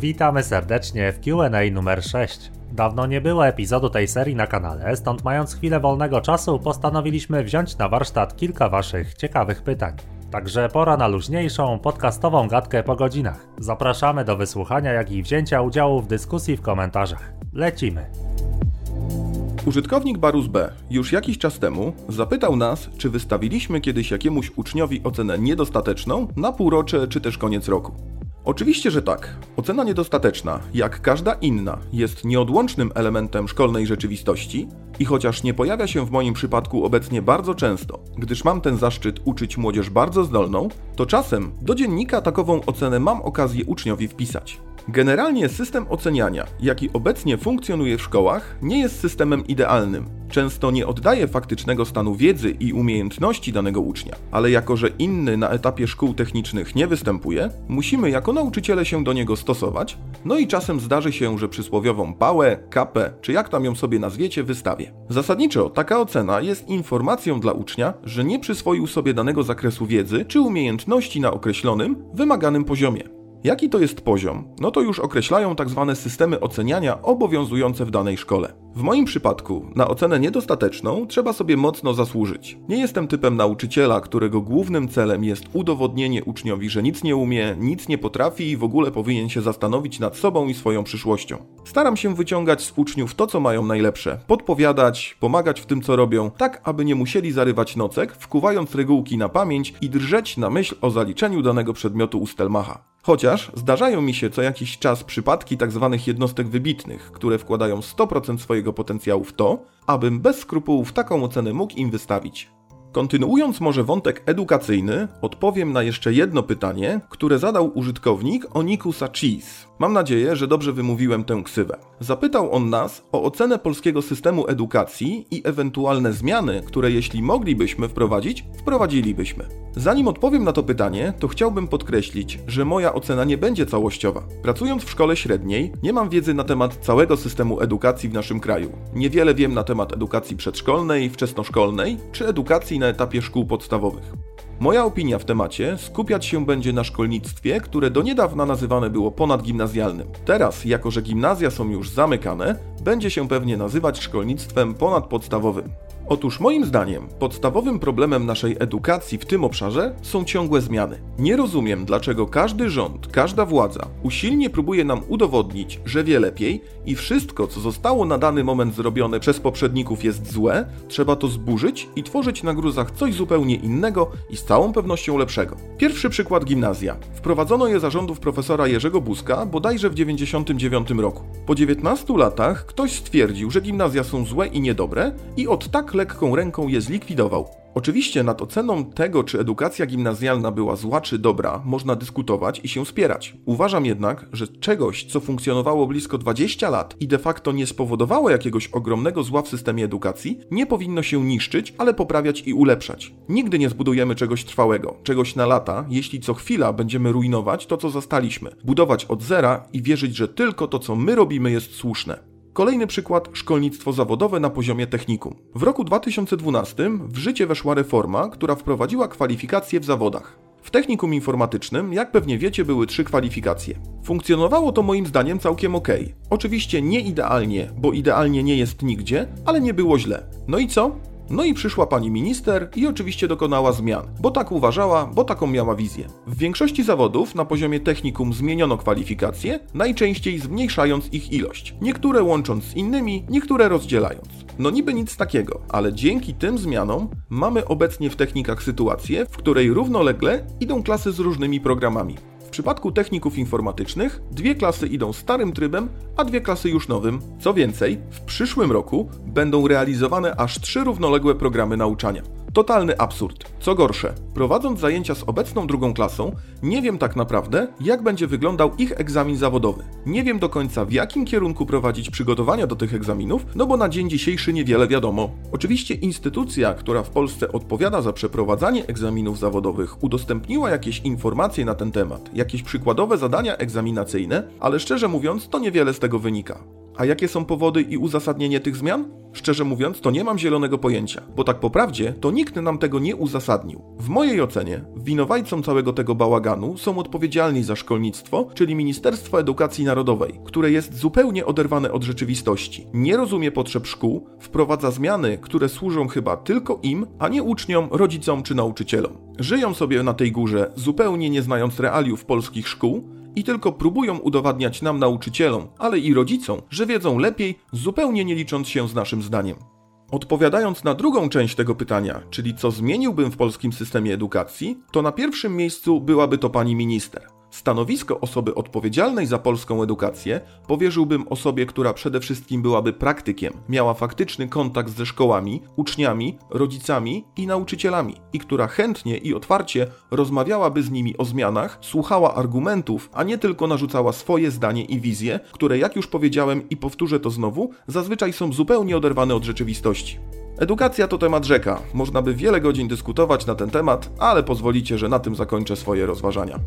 Witamy serdecznie w QA numer 6. Dawno nie było epizodu tej serii na kanale, stąd mając chwilę wolnego czasu, postanowiliśmy wziąć na warsztat kilka Waszych ciekawych pytań. Także pora na luźniejszą, podcastową gadkę po godzinach. Zapraszamy do wysłuchania, jak i wzięcia udziału w dyskusji w komentarzach. Lecimy! Użytkownik Barus B już jakiś czas temu zapytał nas, czy wystawiliśmy kiedyś jakiemuś uczniowi ocenę niedostateczną na półrocze czy też koniec roku. Oczywiście, że tak. Ocena niedostateczna, jak każda inna, jest nieodłącznym elementem szkolnej rzeczywistości i chociaż nie pojawia się w moim przypadku obecnie bardzo często, gdyż mam ten zaszczyt uczyć młodzież bardzo zdolną, to czasem do dziennika takową ocenę mam okazję uczniowi wpisać. Generalnie system oceniania, jaki obecnie funkcjonuje w szkołach, nie jest systemem idealnym. Często nie oddaje faktycznego stanu wiedzy i umiejętności danego ucznia, ale jako że inny na etapie szkół technicznych nie występuje, musimy jako nauczyciele się do niego stosować, no i czasem zdarzy się, że przysłowiową pałę, kapę, czy jak tam ją sobie nazwiecie, wystawię. Zasadniczo taka ocena jest informacją dla ucznia, że nie przyswoił sobie danego zakresu wiedzy czy umiejętności na określonym, wymaganym poziomie. Jaki to jest poziom? No to już określają tak zwane systemy oceniania obowiązujące w danej szkole. W moim przypadku na ocenę niedostateczną trzeba sobie mocno zasłużyć. Nie jestem typem nauczyciela, którego głównym celem jest udowodnienie uczniowi, że nic nie umie, nic nie potrafi i w ogóle powinien się zastanowić nad sobą i swoją przyszłością. Staram się wyciągać z uczniów to, co mają najlepsze, podpowiadać, pomagać w tym, co robią, tak aby nie musieli zarywać nocek, wkuwając regułki na pamięć i drżeć na myśl o zaliczeniu danego przedmiotu u Stelmacha. Chociaż zdarzają mi się co jakiś czas przypadki tzw. Tak jednostek wybitnych, które wkładają 100% swojego potencjału w to, abym bez skrupułów taką ocenę mógł im wystawić. Kontynuując może wątek edukacyjny, odpowiem na jeszcze jedno pytanie, które zadał użytkownik Onikusa Cheese. Mam nadzieję, że dobrze wymówiłem tę ksywę. Zapytał on nas o ocenę polskiego systemu edukacji i ewentualne zmiany, które jeśli moglibyśmy wprowadzić, wprowadzilibyśmy. Zanim odpowiem na to pytanie, to chciałbym podkreślić, że moja ocena nie będzie całościowa. Pracując w szkole średniej, nie mam wiedzy na temat całego systemu edukacji w naszym kraju. Niewiele wiem na temat edukacji przedszkolnej, wczesnoszkolnej czy edukacji na etapie szkół podstawowych. Moja opinia w temacie skupiać się będzie na szkolnictwie, które do niedawna nazywane było ponadgimnazjalnym. Teraz, jako że gimnazja są już zamykane, będzie się pewnie nazywać szkolnictwem ponadpodstawowym. Otóż moim zdaniem podstawowym problemem naszej edukacji w tym obszarze są ciągłe zmiany. Nie rozumiem, dlaczego każdy rząd, każda władza usilnie próbuje nam udowodnić, że wie lepiej i wszystko, co zostało na dany moment zrobione przez poprzedników jest złe, trzeba to zburzyć i tworzyć na gruzach coś zupełnie innego i z całą pewnością lepszego. Pierwszy przykład gimnazja. Wprowadzono je zarządów profesora Jerzego Buzka bodajże w 1999 roku. Po 19 latach ktoś stwierdził, że gimnazja są złe i niedobre i od tak lekką ręką je zlikwidował. Oczywiście nad oceną tego, czy edukacja gimnazjalna była zła czy dobra, można dyskutować i się spierać. Uważam jednak, że czegoś, co funkcjonowało blisko 20 lat i de facto nie spowodowało jakiegoś ogromnego zła w systemie edukacji, nie powinno się niszczyć, ale poprawiać i ulepszać. Nigdy nie zbudujemy czegoś trwałego, czegoś na lata, jeśli co chwila będziemy rujnować to, co zastaliśmy, budować od zera i wierzyć, że tylko to, co my robimy, jest słuszne. Kolejny przykład szkolnictwo zawodowe na poziomie technikum. W roku 2012 w życie weszła reforma, która wprowadziła kwalifikacje w zawodach. W technikum informatycznym, jak pewnie wiecie, były trzy kwalifikacje. Funkcjonowało to moim zdaniem całkiem ok. Oczywiście nie idealnie, bo idealnie nie jest nigdzie, ale nie było źle. No i co? No i przyszła pani minister i oczywiście dokonała zmian, bo tak uważała, bo taką miała wizję. W większości zawodów na poziomie technikum zmieniono kwalifikacje, najczęściej zmniejszając ich ilość. Niektóre łącząc z innymi, niektóre rozdzielając. No niby nic takiego, ale dzięki tym zmianom mamy obecnie w technikach sytuację, w której równolegle idą klasy z różnymi programami. W przypadku techników informatycznych dwie klasy idą starym trybem, a dwie klasy już nowym. Co więcej, w przyszłym roku będą realizowane aż trzy równoległe programy nauczania. Totalny absurd. Co gorsze, prowadząc zajęcia z obecną drugą klasą, nie wiem tak naprawdę, jak będzie wyglądał ich egzamin zawodowy. Nie wiem do końca, w jakim kierunku prowadzić przygotowania do tych egzaminów, no bo na dzień dzisiejszy niewiele wiadomo. Oczywiście instytucja, która w Polsce odpowiada za przeprowadzanie egzaminów zawodowych, udostępniła jakieś informacje na ten temat, jakieś przykładowe zadania egzaminacyjne, ale szczerze mówiąc, to niewiele z tego wynika. A jakie są powody i uzasadnienie tych zmian? Szczerze mówiąc, to nie mam zielonego pojęcia, bo tak po prawdzie, to nikt nam tego nie uzasadnił. W mojej ocenie, winowajcą całego tego bałaganu są odpowiedzialni za szkolnictwo, czyli Ministerstwo Edukacji Narodowej, które jest zupełnie oderwane od rzeczywistości. Nie rozumie potrzeb szkół, wprowadza zmiany, które służą chyba tylko im, a nie uczniom, rodzicom czy nauczycielom. Żyją sobie na tej górze, zupełnie nie znając realiów polskich szkół, i tylko próbują udowadniać nam, nauczycielom, ale i rodzicom, że wiedzą lepiej, zupełnie nie licząc się z naszym zdaniem. Odpowiadając na drugą część tego pytania, czyli co zmieniłbym w polskim systemie edukacji, to na pierwszym miejscu byłaby to pani minister. Stanowisko osoby odpowiedzialnej za polską edukację powierzyłbym osobie, która przede wszystkim byłaby praktykiem, miała faktyczny kontakt ze szkołami, uczniami, rodzicami i nauczycielami i która chętnie i otwarcie rozmawiałaby z nimi o zmianach, słuchała argumentów, a nie tylko narzucała swoje zdanie i wizje, które jak już powiedziałem i powtórzę to znowu, zazwyczaj są zupełnie oderwane od rzeczywistości. Edukacja to temat rzeka. Można by wiele godzin dyskutować na ten temat, ale pozwolicie, że na tym zakończę swoje rozważania.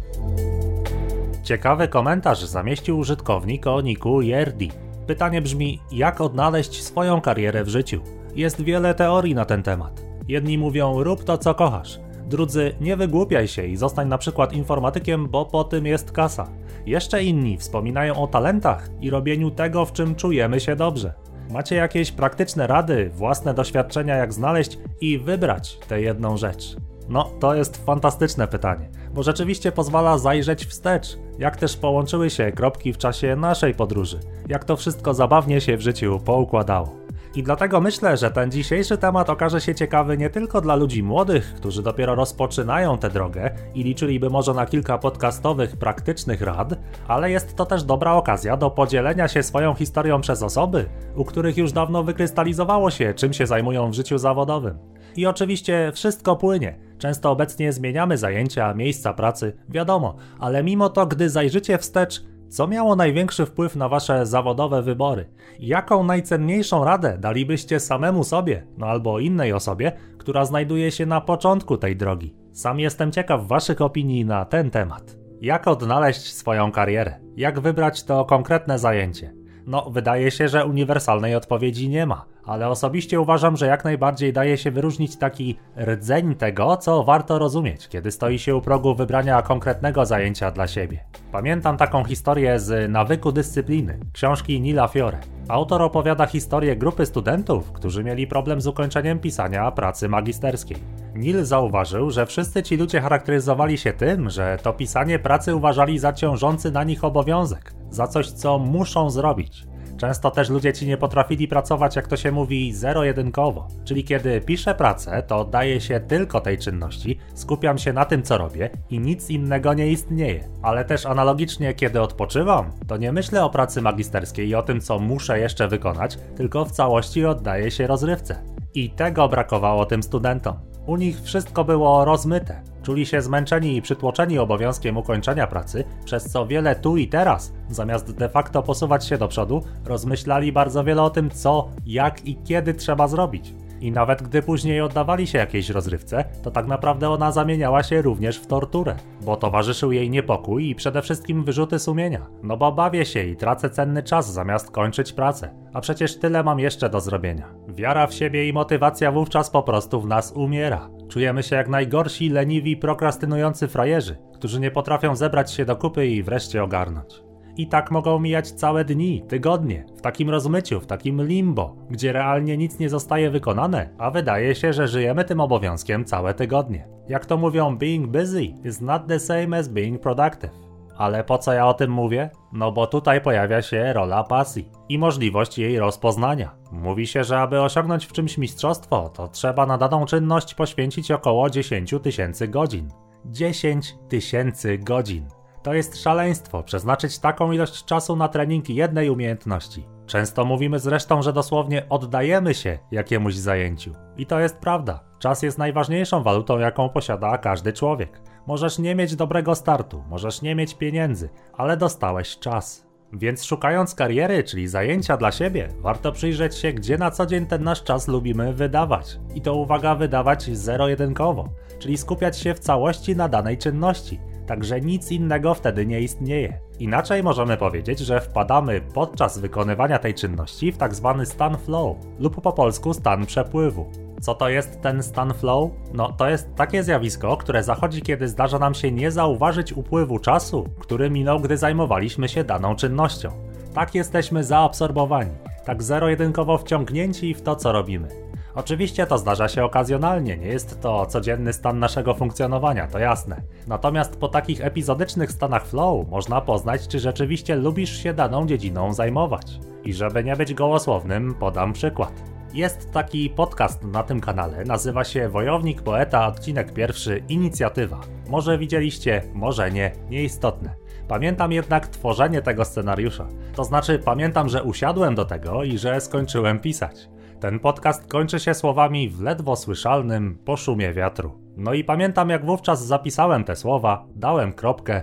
Ciekawy komentarz zamieścił użytkownik o niku Yerdi. Pytanie brzmi, jak odnaleźć swoją karierę w życiu? Jest wiele teorii na ten temat. Jedni mówią, rób to co kochasz. Drudzy, nie wygłupiaj się i zostań na przykład informatykiem, bo po tym jest kasa. Jeszcze inni wspominają o talentach i robieniu tego, w czym czujemy się dobrze. Macie jakieś praktyczne rady, własne doświadczenia, jak znaleźć i wybrać tę jedną rzecz? No, to jest fantastyczne pytanie, bo rzeczywiście pozwala zajrzeć wstecz, jak też połączyły się kropki w czasie naszej podróży, jak to wszystko zabawnie się w życiu poukładało. I dlatego myślę, że ten dzisiejszy temat okaże się ciekawy nie tylko dla ludzi młodych, którzy dopiero rozpoczynają tę drogę i liczyliby może na kilka podcastowych, praktycznych rad, ale jest to też dobra okazja do podzielenia się swoją historią przez osoby, u których już dawno wykrystalizowało się, czym się zajmują w życiu zawodowym. I oczywiście wszystko płynie. Często obecnie zmieniamy zajęcia, miejsca pracy, wiadomo, ale mimo to, gdy zajrzycie wstecz, co miało największy wpływ na wasze zawodowe wybory? Jaką najcenniejszą radę dalibyście samemu sobie, no albo innej osobie, która znajduje się na początku tej drogi? Sam jestem ciekaw waszych opinii na ten temat. Jak odnaleźć swoją karierę? Jak wybrać to konkretne zajęcie? No, wydaje się, że uniwersalnej odpowiedzi nie ma, ale osobiście uważam, że jak najbardziej daje się wyróżnić taki rdzeń tego, co warto rozumieć, kiedy stoi się u progu wybrania konkretnego zajęcia dla siebie. Pamiętam taką historię z Nawyku Dyscypliny, książki Nila Fiore. Autor opowiada historię grupy studentów, którzy mieli problem z ukończeniem pisania pracy magisterskiej. Nil zauważył, że wszyscy ci ludzie charakteryzowali się tym, że to pisanie pracy uważali za ciążący na nich obowiązek, za coś, co muszą zrobić. Często też ludzie ci nie potrafili pracować, jak to się mówi, zero-jedynkowo. Czyli kiedy piszę pracę, to oddaję się tylko tej czynności, skupiam się na tym, co robię i nic innego nie istnieje. Ale też analogicznie, kiedy odpoczywam, to nie myślę o pracy magisterskiej i o tym, co muszę jeszcze wykonać, tylko w całości oddaję się rozrywce. I tego brakowało tym studentom. U nich wszystko było rozmyte. Czuli się zmęczeni i przytłoczeni obowiązkiem ukończenia pracy, przez co wiele tu i teraz, zamiast de facto posuwać się do przodu, rozmyślali bardzo wiele o tym, co, jak i kiedy trzeba zrobić. I nawet gdy później oddawali się jakiejś rozrywce, to tak naprawdę ona zamieniała się również w torturę, bo towarzyszył jej niepokój i przede wszystkim wyrzuty sumienia. No bo bawię się i tracę cenny czas zamiast kończyć pracę, a przecież tyle mam jeszcze do zrobienia. Wiara w siebie i motywacja wówczas po prostu w nas umiera. Czujemy się jak najgorsi, leniwi, prokrastynujący frajerzy, którzy nie potrafią zebrać się do kupy i wreszcie ogarnąć. I tak mogą mijać całe dni, tygodnie, w takim rozmyciu, w takim limbo, gdzie realnie nic nie zostaje wykonane, a wydaje się, że żyjemy tym obowiązkiem całe tygodnie. Jak to mówią, being busy is not the same as being productive. Ale po co ja o tym mówię? No bo tutaj pojawia się rola pasji i możliwość jej rozpoznania. Mówi się, że aby osiągnąć w czymś mistrzostwo, to trzeba na daną czynność poświęcić około 10 tysięcy godzin. 10 tysięcy godzin. To jest szaleństwo przeznaczyć taką ilość czasu na trening jednej umiejętności. Często mówimy zresztą, że dosłownie oddajemy się jakiemuś zajęciu. I to jest prawda. Czas jest najważniejszą walutą, jaką posiada każdy człowiek. Możesz nie mieć dobrego startu, możesz nie mieć pieniędzy, ale dostałeś czas. Więc szukając kariery, czyli zajęcia dla siebie, warto przyjrzeć się, gdzie na co dzień ten nasz czas lubimy wydawać. I to uwaga, wydawać zero-jedynkowo, czyli skupiać się w całości na danej czynności także nic innego wtedy nie istnieje. Inaczej możemy powiedzieć, że wpadamy podczas wykonywania tej czynności w tak zwany stan flow lub po polsku stan przepływu. Co to jest ten stan flow? No, to jest takie zjawisko, które zachodzi, kiedy zdarza nam się nie zauważyć upływu czasu, który minął, gdy zajmowaliśmy się daną czynnością. Tak jesteśmy zaabsorbowani, tak zero-jedynkowo wciągnięci w to, co robimy. Oczywiście to zdarza się okazjonalnie, nie jest to codzienny stan naszego funkcjonowania, to jasne. Natomiast po takich epizodycznych stanach flow można poznać, czy rzeczywiście lubisz się daną dziedziną zajmować. I żeby nie być gołosłownym, podam przykład. Jest taki podcast na tym kanale, nazywa się Wojownik Poeta, odcinek pierwszy, Inicjatywa. Może widzieliście, może nie, nieistotne. Pamiętam jednak tworzenie tego scenariusza. To znaczy, pamiętam, że usiadłem do tego i że skończyłem pisać. Ten podcast kończy się słowami w ledwo słyszalnym poszumie wiatru. No i pamiętam, jak wówczas zapisałem te słowa, dałem kropkę.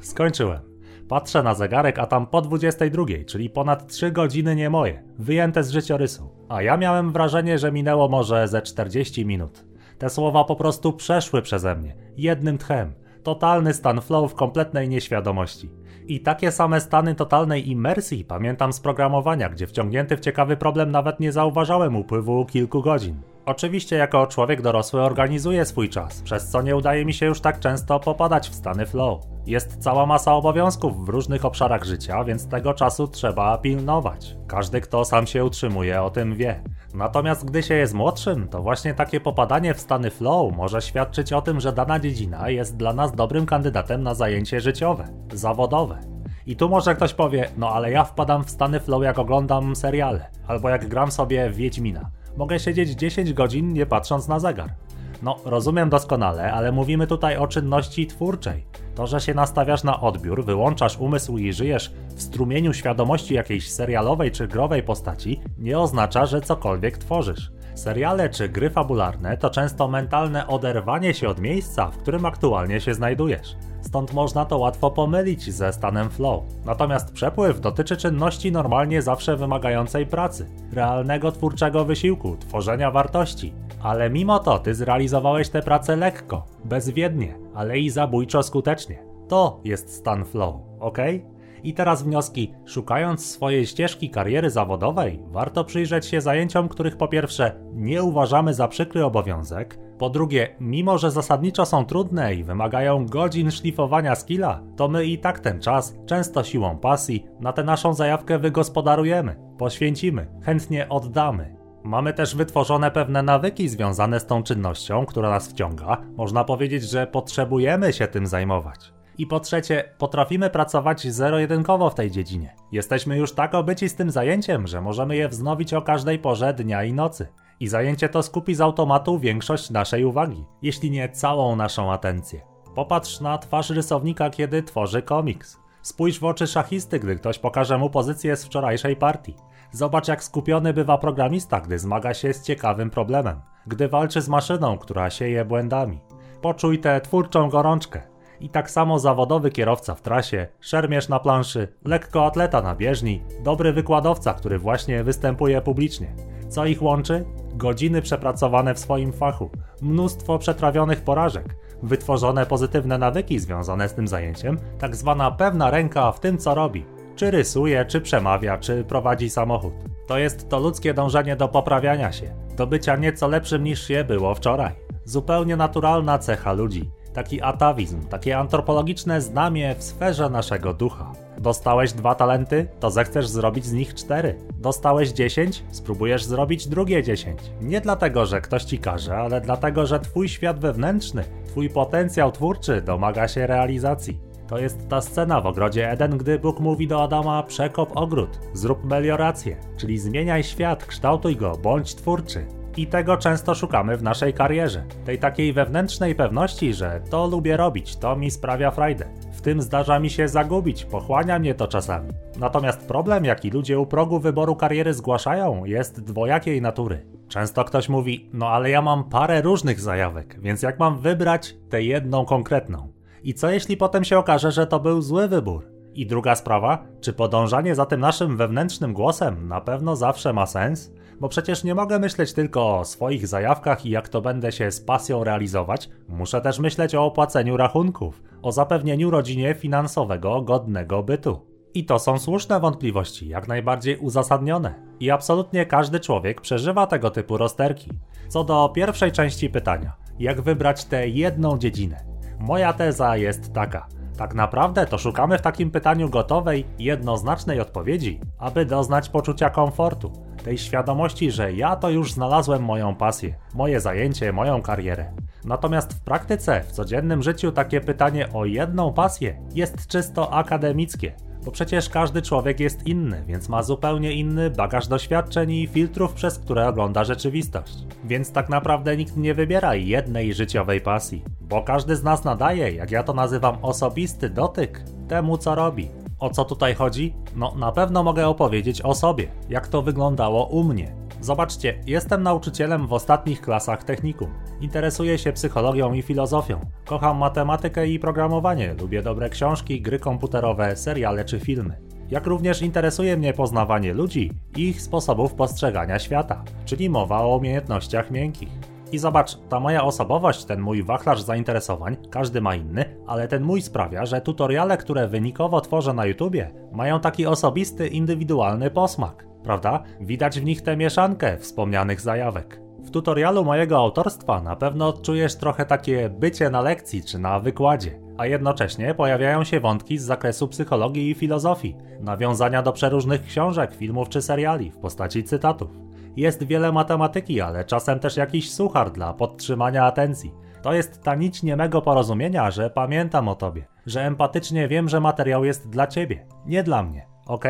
Skończyłem. Patrzę na zegarek, a tam po 22, czyli ponad 3 godziny nie moje, wyjęte z życiorysu. A ja miałem wrażenie, że minęło może ze 40 minut. Te słowa po prostu przeszły przeze mnie, jednym tchem. Totalny stan flow w kompletnej nieświadomości. I takie same stany totalnej imersji pamiętam z programowania, gdzie wciągnięty w ciekawy problem nawet nie zauważałem upływu kilku godzin. Oczywiście jako człowiek dorosły organizuję swój czas, przez co nie udaje mi się już tak często popadać w stany flow. Jest cała masa obowiązków w różnych obszarach życia, więc tego czasu trzeba pilnować. Każdy, kto sam się utrzymuje, o tym wie. Natomiast gdy się jest młodszym, to właśnie takie popadanie w stany flow może świadczyć o tym, że dana dziedzina jest dla nas dobrym kandydatem na zajęcie życiowe, zawodowe. I tu może ktoś powie, no ale ja wpadam w stany flow jak oglądam seriale, albo jak gram sobie w Wiedźmina. Mogę siedzieć 10 godzin nie patrząc na zegar. No, rozumiem doskonale, ale mówimy tutaj o czynności twórczej. To, że się nastawiasz na odbiór, wyłączasz umysł i żyjesz w strumieniu świadomości jakiejś serialowej czy growej postaci, nie oznacza, że cokolwiek tworzysz. Seriale czy gry fabularne to często mentalne oderwanie się od miejsca, w którym aktualnie się znajdujesz. Stąd można to łatwo pomylić ze stanem flow. Natomiast przepływ dotyczy czynności normalnie zawsze wymagającej pracy, realnego twórczego wysiłku, tworzenia wartości. Ale mimo to ty zrealizowałeś tę pracę lekko, bezwiednie, ale i zabójczo skutecznie. To jest stan flow, ok? I teraz wnioski. Szukając swojej ścieżki kariery zawodowej, warto przyjrzeć się zajęciom, których po pierwsze nie uważamy za przykry obowiązek, po drugie, mimo że zasadniczo są trudne i wymagają godzin szlifowania skilla, to my i tak ten czas, często siłą pasji, na tę naszą zajawkę wygospodarujemy, poświęcimy, chętnie oddamy. Mamy też wytworzone pewne nawyki związane z tą czynnością, która nas wciąga. Można powiedzieć, że potrzebujemy się tym zajmować. I po trzecie, potrafimy pracować zero-jedynkowo w tej dziedzinie. Jesteśmy już tak obyci z tym zajęciem, że możemy je wznowić o każdej porze dnia i nocy. I zajęcie to skupi z automatu większość naszej uwagi, jeśli nie całą naszą atencję. Popatrz na twarz rysownika, kiedy tworzy komiks. Spójrz w oczy szachisty, gdy ktoś pokaże mu pozycję z wczorajszej partii. Zobacz, jak skupiony bywa programista, gdy zmaga się z ciekawym problemem, gdy walczy z maszyną, która sieje błędami. Poczuj tę twórczą gorączkę. I tak samo zawodowy kierowca w trasie, szermierz na planszy, lekkoatleta na bieżni, dobry wykładowca, który właśnie występuje publicznie. Co ich łączy? Godziny przepracowane w swoim fachu, mnóstwo przetrawionych porażek, wytworzone pozytywne nawyki związane z tym zajęciem, tak zwana pewna ręka w tym, co robi. Czy rysuje, czy przemawia, czy prowadzi samochód. To jest to ludzkie dążenie do poprawiania się, do bycia nieco lepszym niż się było wczoraj. Zupełnie naturalna cecha ludzi. Taki atawizm, takie antropologiczne znamie w sferze naszego ducha. Dostałeś dwa talenty, to zechcesz zrobić z nich cztery. Dostałeś dziesięć, spróbujesz zrobić drugie dziesięć. Nie dlatego, że ktoś ci każe, ale dlatego, że twój świat wewnętrzny, twój potencjał twórczy domaga się realizacji. To jest ta scena w ogrodzie Eden, gdy Bóg mówi do Adama: przekop ogród, zrób meliorację, czyli zmieniaj świat, kształtuj go, bądź twórczy. I tego często szukamy w naszej karierze. Tej takiej wewnętrznej pewności, że to lubię robić, to mi sprawia frajdę. W tym zdarza mi się zagubić, pochłania mnie to czasami. Natomiast problem, jaki ludzie u progu wyboru kariery zgłaszają, jest dwojakiej natury. Często ktoś mówi: No ale ja mam parę różnych zajawek, więc jak mam wybrać tę jedną konkretną? I co jeśli potem się okaże, że to był zły wybór? I druga sprawa, czy podążanie za tym naszym wewnętrznym głosem na pewno zawsze ma sens? Bo przecież nie mogę myśleć tylko o swoich zajawkach i jak to będę się z pasją realizować, muszę też myśleć o opłaceniu rachunków, o zapewnieniu rodzinie finansowego, godnego bytu. I to są słuszne wątpliwości, jak najbardziej uzasadnione. I absolutnie każdy człowiek przeżywa tego typu rozterki. Co do pierwszej części pytania, jak wybrać tę jedną dziedzinę? Moja teza jest taka. Tak naprawdę to szukamy w takim pytaniu gotowej, jednoznacznej odpowiedzi, aby doznać poczucia komfortu, tej świadomości, że ja to już znalazłem moją pasję, moje zajęcie, moją karierę. Natomiast w praktyce, w codziennym życiu takie pytanie o jedną pasję jest czysto akademickie, bo przecież każdy człowiek jest inny, więc ma zupełnie inny bagaż doświadczeń i filtrów, przez które ogląda rzeczywistość. Więc tak naprawdę nikt nie wybiera jednej życiowej pasji, bo każdy z nas nadaje, jak ja to nazywam, osobisty dotyk temu, co robi. O co tutaj chodzi? No, na pewno mogę opowiedzieć o sobie, jak to wyglądało u mnie. Zobaczcie, jestem nauczycielem w ostatnich klasach technikum. Interesuję się psychologią i filozofią. Kocham matematykę i programowanie, lubię dobre książki, gry komputerowe, seriale czy filmy. Jak również interesuje mnie poznawanie ludzi i ich sposobów postrzegania świata, czyli mowa o umiejętnościach miękkich. I zobacz, ta moja osobowość, ten mój wachlarz zainteresowań, każdy ma inny, ale ten mój sprawia, że tutoriale, które wynikowo tworzę na YouTubie, mają taki osobisty, indywidualny posmak prawda? Widać w nich tę mieszankę wspomnianych zajawek. Tutorialu mojego autorstwa na pewno odczujesz trochę takie bycie na lekcji czy na wykładzie, a jednocześnie pojawiają się wątki z zakresu psychologii i filozofii, nawiązania do przeróżnych książek, filmów czy seriali w postaci cytatów. Jest wiele matematyki, ale czasem też jakiś suchar dla podtrzymania atencji. To jest ta nić niemego porozumienia, że pamiętam o tobie, że empatycznie wiem, że materiał jest dla ciebie, nie dla mnie ok?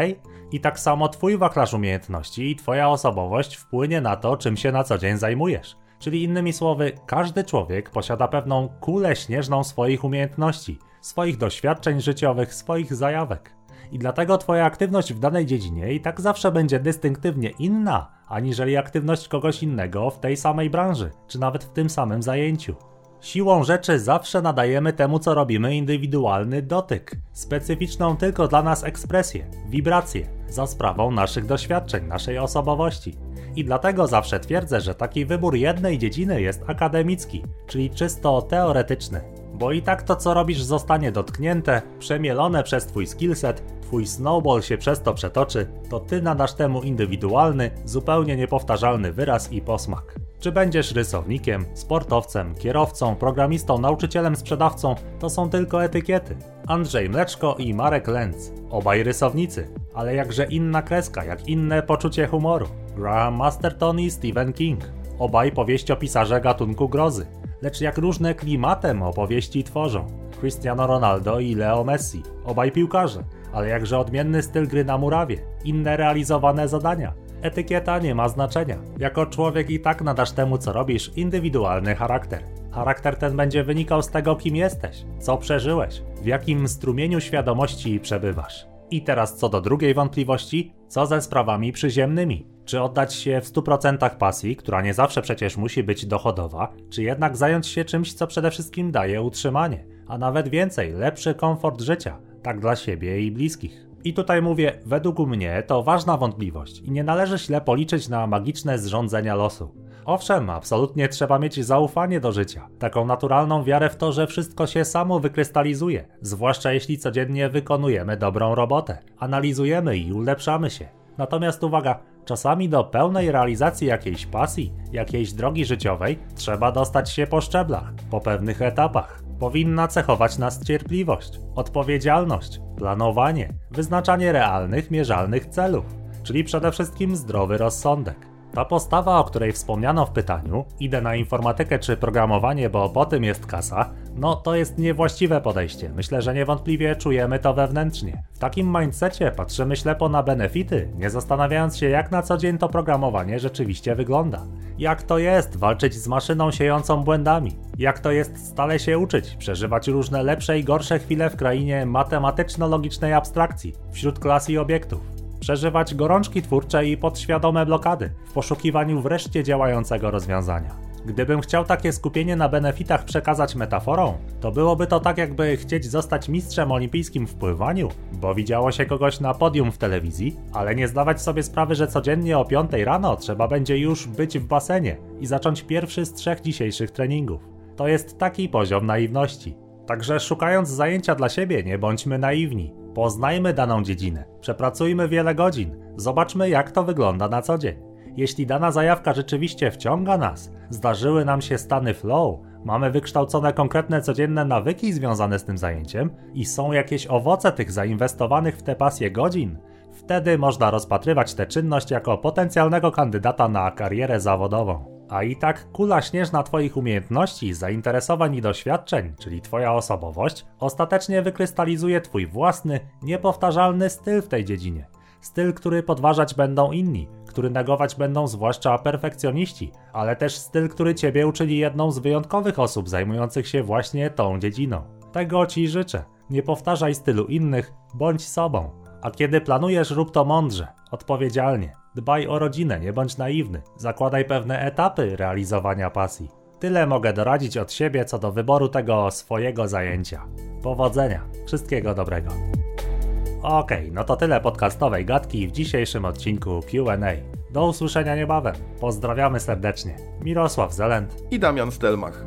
I tak samo twój wachlarz umiejętności i twoja osobowość wpłynie na to, czym się na co dzień zajmujesz. Czyli innymi słowy, każdy człowiek posiada pewną kulę śnieżną swoich umiejętności, swoich doświadczeń życiowych, swoich zajawek. I dlatego twoja aktywność w danej dziedzinie i tak zawsze będzie dystynktywnie inna, aniżeli aktywność kogoś innego w tej samej branży, czy nawet w tym samym zajęciu. Siłą rzeczy zawsze nadajemy temu, co robimy, indywidualny dotyk, specyficzną tylko dla nas ekspresję, wibrację, za sprawą naszych doświadczeń, naszej osobowości. I dlatego zawsze twierdzę, że taki wybór jednej dziedziny jest akademicki, czyli czysto teoretyczny. Bo i tak to, co robisz, zostanie dotknięte, przemielone przez Twój skillset twój snowball się przez to przetoczy, to ty nadasz temu indywidualny, zupełnie niepowtarzalny wyraz i posmak. Czy będziesz rysownikiem, sportowcem, kierowcą, programistą, nauczycielem, sprzedawcą, to są tylko etykiety. Andrzej Mleczko i Marek Lenz, obaj rysownicy, ale jakże inna kreska, jak inne poczucie humoru. Graham Masterton i Stephen King, obaj powieściopisarze gatunku grozy, lecz jak różne klimatem opowieści tworzą. Cristiano Ronaldo i Leo Messi, obaj piłkarze, ale jakże odmienny styl gry na murawie, inne realizowane zadania. Etykieta nie ma znaczenia. Jako człowiek i tak nadasz temu, co robisz, indywidualny charakter. Charakter ten będzie wynikał z tego, kim jesteś, co przeżyłeś, w jakim strumieniu świadomości przebywasz. I teraz co do drugiej wątpliwości, co ze sprawami przyziemnymi? Czy oddać się w 100% pasji, która nie zawsze przecież musi być dochodowa, czy jednak zająć się czymś, co przede wszystkim daje utrzymanie, a nawet więcej, lepszy komfort życia, tak dla siebie i bliskich. I tutaj mówię, według mnie to ważna wątpliwość i nie należy źle policzyć na magiczne zrządzenia losu. Owszem, absolutnie trzeba mieć zaufanie do życia, taką naturalną wiarę w to, że wszystko się samo wykrystalizuje, zwłaszcza jeśli codziennie wykonujemy dobrą robotę, analizujemy i ulepszamy się. Natomiast uwaga, czasami do pełnej realizacji jakiejś pasji, jakiejś drogi życiowej trzeba dostać się po szczeblach, po pewnych etapach. Powinna cechować nas cierpliwość, odpowiedzialność, planowanie, wyznaczanie realnych, mierzalnych celów, czyli przede wszystkim zdrowy rozsądek. Ta postawa, o której wspomniano w pytaniu, idę na informatykę czy programowanie, bo po tym jest kasa, no to jest niewłaściwe podejście. Myślę, że niewątpliwie czujemy to wewnętrznie. W takim mindsetie patrzymy ślepo na benefity, nie zastanawiając się, jak na co dzień to programowanie rzeczywiście wygląda. Jak to jest walczyć z maszyną siejącą błędami? Jak to jest stale się uczyć, przeżywać różne lepsze i gorsze chwile w krainie matematyczno-logicznej abstrakcji, wśród klas i obiektów? Przeżywać gorączki twórcze i podświadome blokady w poszukiwaniu wreszcie działającego rozwiązania. Gdybym chciał takie skupienie na benefitach przekazać metaforą, to byłoby to tak jakby chcieć zostać mistrzem olimpijskim w pływaniu, bo widziało się kogoś na podium w telewizji, ale nie zdawać sobie sprawy, że codziennie o 5 rano trzeba będzie już być w basenie i zacząć pierwszy z trzech dzisiejszych treningów. To jest taki poziom naiwności. Także szukając zajęcia dla siebie, nie bądźmy naiwni. Poznajmy daną dziedzinę, przepracujmy wiele godzin, zobaczmy jak to wygląda na co dzień. Jeśli dana zajawka rzeczywiście wciąga nas, zdarzyły nam się stany flow, mamy wykształcone konkretne codzienne nawyki związane z tym zajęciem i są jakieś owoce tych zainwestowanych w te pasje godzin, wtedy można rozpatrywać tę czynność jako potencjalnego kandydata na karierę zawodową. A i tak kula śnieżna Twoich umiejętności, zainteresowań i doświadczeń, czyli Twoja osobowość, ostatecznie wykrystalizuje Twój własny, niepowtarzalny styl w tej dziedzinie. Styl, który podważać będą inni, który negować będą zwłaszcza perfekcjoniści, ale też styl, który Ciebie uczyni jedną z wyjątkowych osób zajmujących się właśnie tą dziedziną. Tego Ci życzę. Nie powtarzaj stylu innych, bądź sobą. A kiedy planujesz, rób to mądrze, odpowiedzialnie. Dbaj o rodzinę, nie bądź naiwny. Zakładaj pewne etapy realizowania pasji. Tyle mogę doradzić od siebie co do wyboru tego swojego zajęcia. Powodzenia, wszystkiego dobrego. Okej, okay, no to tyle podcastowej gadki w dzisiejszym odcinku QA. Do usłyszenia niebawem. Pozdrawiamy serdecznie. Mirosław Zelent i Damian Stelmach.